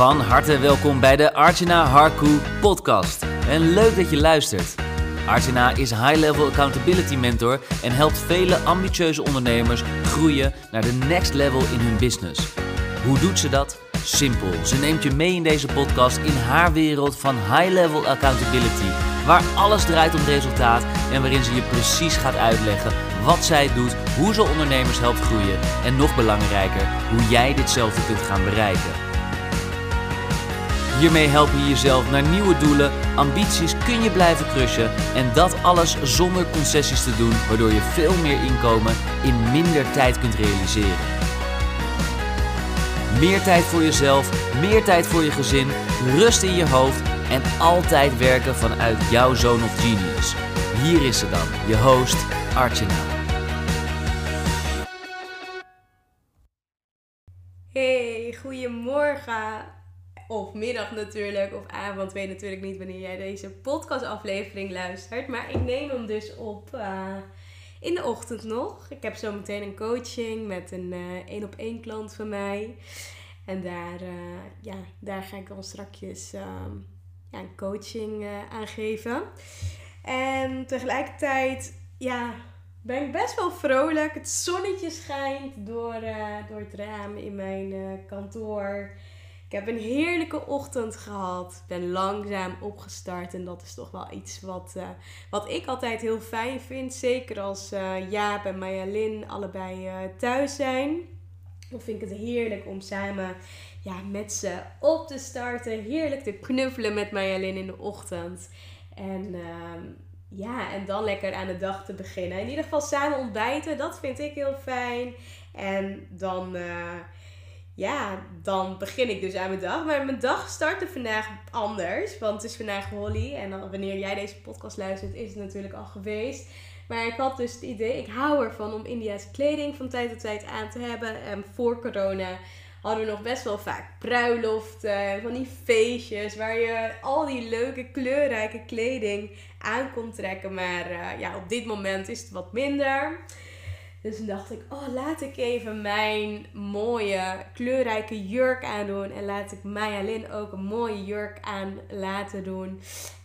Van harte welkom bij de Archana Harku podcast. En leuk dat je luistert. Archana is High Level Accountability Mentor en helpt vele ambitieuze ondernemers groeien naar de next level in hun business. Hoe doet ze dat? Simpel. Ze neemt je mee in deze podcast in haar wereld van High Level Accountability, waar alles draait om resultaat en waarin ze je precies gaat uitleggen wat zij doet, hoe ze ondernemers helpt groeien en nog belangrijker, hoe jij ditzelfde kunt gaan bereiken. Hiermee help je jezelf naar nieuwe doelen, ambities kun je blijven crushen en dat alles zonder concessies te doen, waardoor je veel meer inkomen in minder tijd kunt realiseren. Meer tijd voor jezelf, meer tijd voor je gezin, rust in je hoofd en altijd werken vanuit jouw zone of genius. Hier is ze dan, je host Archana. Hey, goedemorgen. Of middag natuurlijk, of avond. Weet natuurlijk niet wanneer jij deze podcastaflevering luistert. Maar ik neem hem dus op uh, in de ochtend nog. Ik heb zo meteen een coaching met een één op één klant van mij. En daar, uh, ja, daar ga ik dan strakjes uh, ja, een coaching aan geven. En tegelijkertijd, ja, ben ik best wel vrolijk. Het zonnetje schijnt door, door het raam in mijn kantoor. Ik heb een heerlijke ochtend gehad. Ben langzaam opgestart. En dat is toch wel iets wat, uh, wat ik altijd heel fijn vind. Zeker als Jaap en Marjalin allebei thuis zijn. Dan vind ik het heerlijk om samen ja, met ze op te starten. Heerlijk te knuffelen met Marjalin in de ochtend. En ehm, ja, en dan lekker aan de dag te beginnen. In ieder geval samen ontbijten, dat vind ik heel fijn. En dan, uh, ja, dan begin ik dus aan mijn dag. Maar mijn dag startte vandaag anders, want het is vandaag Holly. En wanneer jij deze podcast luistert, is het natuurlijk al geweest. Maar ik had dus het idee, ik hou ervan om India's kleding van tijd tot tijd aan te hebben. En voor corona hadden we nog best wel vaak bruiloften, van die feestjes waar je al die leuke kleurrijke kleding aan kon trekken. Maar uh, ja, op dit moment is het wat minder. Dus toen dacht ik, oh laat ik even mijn mooie kleurrijke jurk aandoen. En laat ik Maya Lin ook een mooie jurk aan laten doen.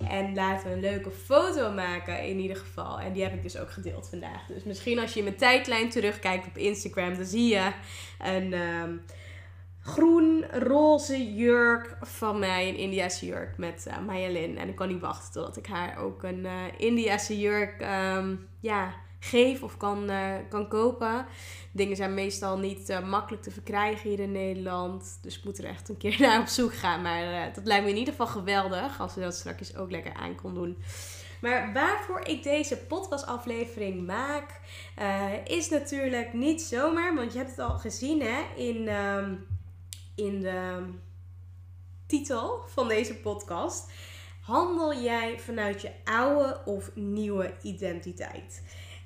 En laten we een leuke foto maken in ieder geval. En die heb ik dus ook gedeeld vandaag. Dus misschien als je mijn tijdlijn terugkijkt op Instagram, dan zie je een... Um, groen-roze jurk van mij. Een Indiase jurk met uh, Mayalin. En ik kan niet wachten totdat ik haar ook een uh, Indiase jurk um, ja, geef of kan, uh, kan kopen. Dingen zijn meestal niet makkelijk te verkrijgen hier in Nederland. Dus ik moet er echt een keer naar op zoek gaan. Maar dat lijkt me in ieder geval geweldig. Als we dat straks ook lekker aan kon doen. Maar waarvoor ik deze podcastaflevering maak, is natuurlijk niet zomaar. Want je hebt het al gezien hè, in... Um, in de titel van deze podcast. Handel jij vanuit je oude of nieuwe identiteit?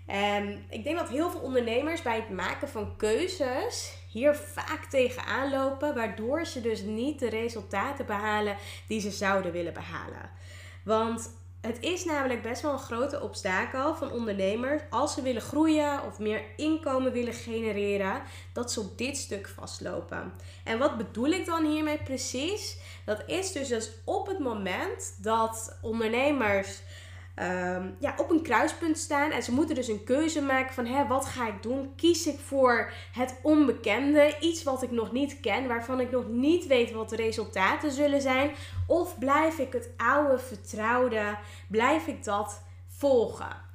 En ik denk dat heel veel ondernemers bij het maken van keuzes hier vaak tegenaan lopen, waardoor ze dus niet de resultaten behalen die ze zouden willen behalen. Want het is namelijk best wel een grote obstakel van ondernemers als ze willen groeien of meer inkomen willen genereren, dat ze op dit stuk vastlopen. En wat bedoel ik dan hiermee precies? Dat is dus, dus op het moment dat ondernemers um, ja, op een kruispunt staan. En ze moeten dus een keuze maken van hè, wat ga ik doen? Kies ik voor het onbekende, iets wat ik nog niet ken, waarvan ik nog niet weet wat de resultaten zullen zijn? Of blijf ik het oude vertrouwde, blijf ik dat volgen?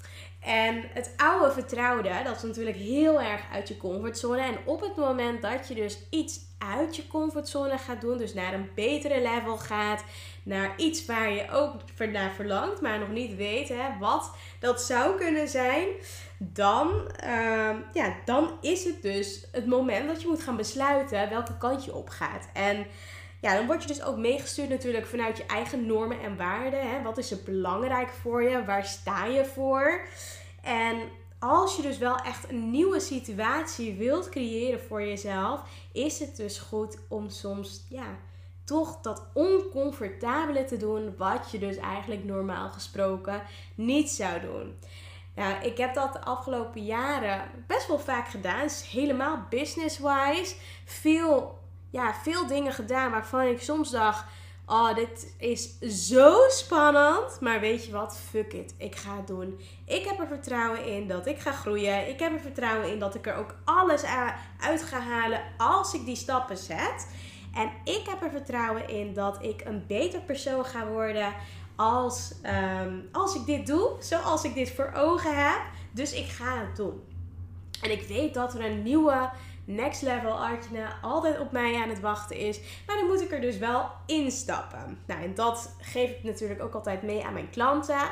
En het oude vertrouwde, dat is natuurlijk heel erg uit je comfortzone. En op het moment dat je dus iets uit je comfortzone gaat doen, dus naar een betere level gaat, naar iets waar je ook naar verlangt, maar nog niet weet hè, wat dat zou kunnen zijn, dan, uh, ja, dan is het dus het moment dat je moet gaan besluiten welke kant je op gaat. En ja, dan word je dus ook meegestuurd natuurlijk vanuit je eigen normen en waarden. Hè? Wat is er belangrijk voor je? Waar sta je voor? En als je dus wel echt een nieuwe situatie wilt creëren voor jezelf, is het dus goed om soms ja, toch dat oncomfortabele te doen, wat je dus eigenlijk normaal gesproken niet zou doen. Ja, ik heb dat de afgelopen jaren best wel vaak gedaan. Dus helemaal business-wise. Veel ja, veel dingen gedaan waarvan ik soms dacht Oh, dit is zo spannend. Maar weet je wat? Fuck it. Ik ga het doen. Ik heb er vertrouwen in dat ik ga groeien. Ik heb er vertrouwen in dat ik er ook alles uit ga halen als ik die stappen zet. En ik heb er vertrouwen in dat ik een beter persoon ga worden als, ehm, als ik dit doe. Zoals ik dit voor ogen heb. Dus ik ga het doen. En ik weet dat er een nieuwe next level Artjana altijd op mij aan het wachten is. Maar dan moet ik er dus wel instappen. Nou, en dat geef ik natuurlijk ook altijd mee aan mijn klanten.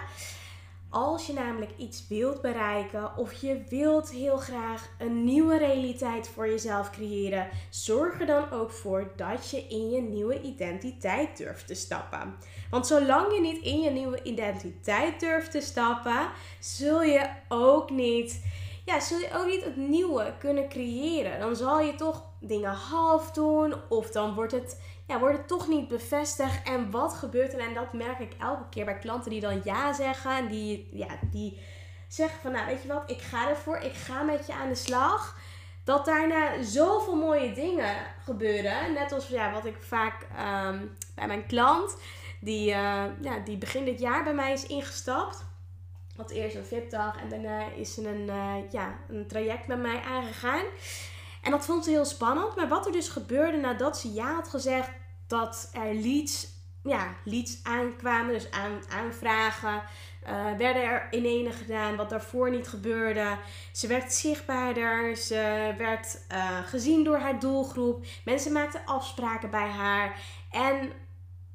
Als je namelijk iets wilt bereiken of je wilt heel graag een nieuwe realiteit voor jezelf creëren, zorg er dan ook voor dat je in je nieuwe identiteit durft te stappen. Want zolang je niet in je nieuwe identiteit durft te stappen, zul je ook niet ja, zul je ook niet het nieuwe kunnen creëren. Dan zal je toch dingen half doen of dan wordt het, ja, wordt het toch niet bevestigd. En wat gebeurt er? En dat merk ik elke keer bij klanten die dan ja zeggen en die, ja, die zeggen van nou weet je wat, ik ga ervoor, ik ga met je aan de slag. Dat daarna zoveel mooie dingen gebeuren. Net als ja, wat ik vaak ehm, bij mijn klant, die, uh, ja, die begin dit jaar bij mij is ingestapt had eerst een VIP-dag en daarna is ze een, uh, ja, een traject met mij aangegaan. En dat vond ze heel spannend. Maar wat er dus gebeurde nadat ze ja had gezegd dat er leads, ja, leads aankwamen, dus aan, aanvragen, uh, werden er in ene gedaan wat daarvoor niet gebeurde. Ze werd zichtbaarder, ze werd uh, gezien door haar doelgroep. Mensen maakten afspraken bij haar. En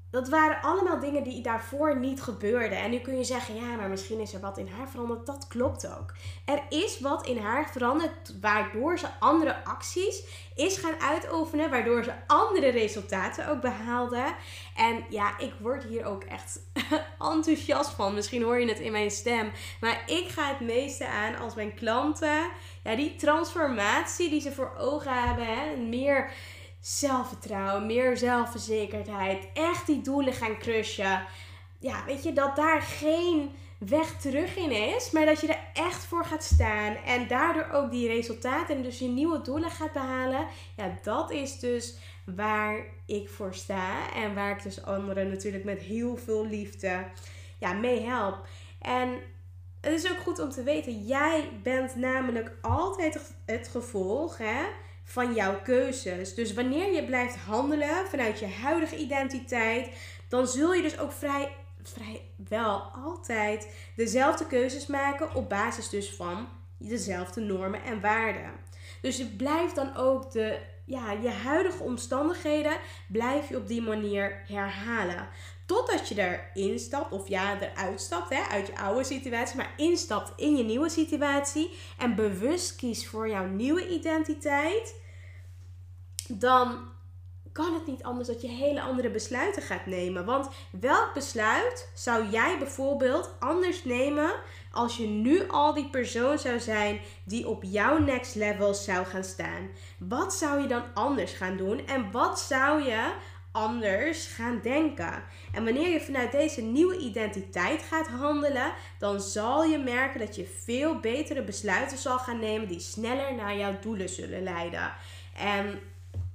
dat waren allemaal dingen die daarvoor niet gebeurden. En nu kun je zeggen, ja, maar misschien is er wat in haar veranderd. Dat klopt ook. Er is wat in haar veranderd, waardoor ze andere acties is gaan uitoefenen, waardoor ze andere resultaten ook behaalde. En ja, ik word hier ook echt enthousiast van. Misschien hoor je het in mijn stem. Maar ik ga het meeste aan als mijn klanten, ja, die transformatie die ze voor ogen hebben, hè, meer zelfvertrouwen, meer zelfverzekerdheid, echt die doelen gaan crushen. Ja, weet je, dat daar geen weg terug in is, maar dat je er echt voor gaat staan en daardoor ook die resultaten en dus je nieuwe doelen gaat behalen. Ja, dat is dus waar ik voor sta en waar ik dus anderen natuurlijk met heel veel liefde ja, mee help. En het is ook goed om te weten, jij bent namelijk altijd het gevolg hè, van jouw keuzes. Dus wanneer je blijft handelen vanuit je huidige identiteit, dan zul je dus ook vrij, vrij wel altijd dezelfde keuzes maken op basis dus van dezelfde normen en waarden. Dus je blijft dan ook de, ja, je huidige omstandigheden blijf je op die manier herhalen. Totdat je erin stapt, of ja, eruit stapt hè, uit je oude situatie, maar instapt in je nieuwe situatie en bewust kiest voor jouw nieuwe identiteit, dan kan het niet anders dat je hele andere besluiten gaat nemen. Want welk besluit zou jij bijvoorbeeld anders nemen als je nu al die persoon zou zijn die op jouw next level zou gaan staan? Wat zou je dan anders gaan doen en wat zou je anders gaan denken. En wanneer je vanuit deze nieuwe identiteit gaat handelen, dan zal je merken dat je veel betere besluiten zal gaan nemen die sneller naar jouw doelen zullen leiden. En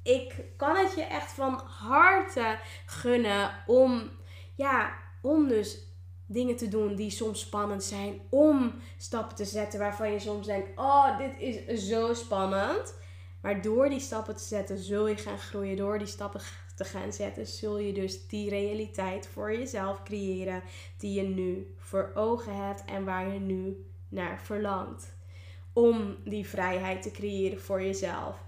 ik kan het je echt van harte gunnen om, ja, om dus dingen te doen die soms spannend zijn. Om stappen te zetten waarvan je soms denkt: oh, dit is zo spannend. Maar door die stappen te zetten zul je gaan groeien. Door die stappen te gaan zetten zul je dus die realiteit voor jezelf creëren die je nu voor ogen hebt en waar je nu naar verlangt. Om die vrijheid te creëren voor jezelf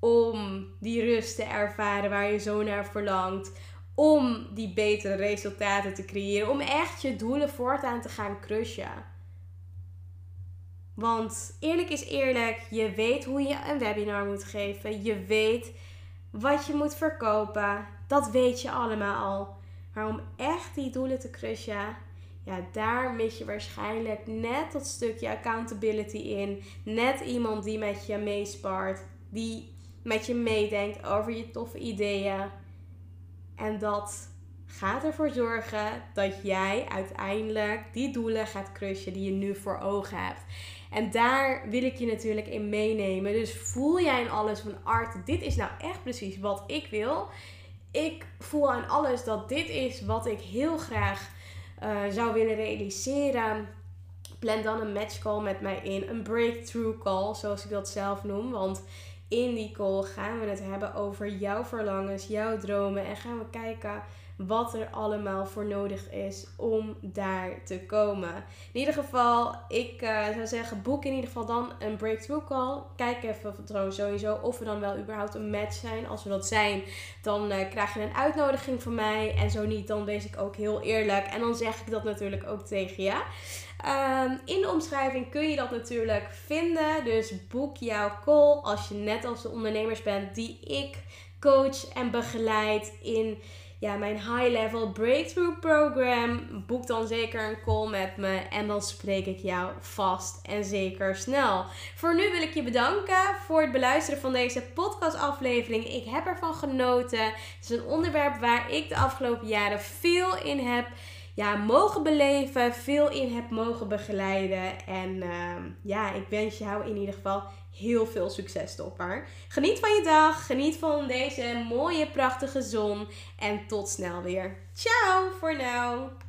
om die rust te ervaren waar je zo naar verlangt. Om die betere resultaten te creëren. Om echt je doelen voortaan te gaan crushen. Want eerlijk is eerlijk, je weet hoe je een webinar moet geven. Je weet wat je moet verkopen. Dat weet je allemaal al. Maar om echt die doelen te crushen, ja, daar mis je waarschijnlijk net dat stukje accountability in. Net iemand die met je meespart. Die met je meedenkt over je toffe ideeën. En dat gaat ervoor zorgen dat jij uiteindelijk die doelen gaat crushen die je nu voor ogen hebt. En daar wil ik je natuurlijk in meenemen. Dus voel jij in alles van Art, dit is nou echt precies wat ik wil. Ik voel aan alles dat dit is wat ik heel graag uh, zou willen realiseren. Plan dan een match call met mij in. Een breakthrough call, zoals ik dat zelf noem. Want in die call gaan we het hebben over jouw verlangens, jouw dromen. En gaan we kijken wat er allemaal voor nodig is om daar te komen. In ieder geval, ik uh, zou zeggen, boek in ieder geval dan een breakthrough call. Kijk even sowieso of we dan wel überhaupt een match zijn. Als we dat zijn, dan uh, krijg je een uitnodiging van mij. En zo niet, dan wees ik ook heel eerlijk. En dan zeg ik dat natuurlijk ook tegen je. Um, in de omschrijving kun je dat natuurlijk vinden. Dus boek jouw call als je net als de ondernemers bent die ik coach en begeleid in ja, mijn high level breakthrough program. Boek dan zeker een call met me en dan spreek ik jou vast en zeker snel. Voor nu wil ik je bedanken voor het beluisteren van deze podcastaflevering. Ik heb ervan genoten. Het is een onderwerp waar ik de afgelopen jaren veel in heb ja, mogen beleven, veel in heb mogen begeleiden. En uh, ja, ik wens jou in ieder geval heel veel succes, topper. Geniet van je dag, geniet van deze mooie, prachtige zon. En tot snel weer. Ciao voor nu.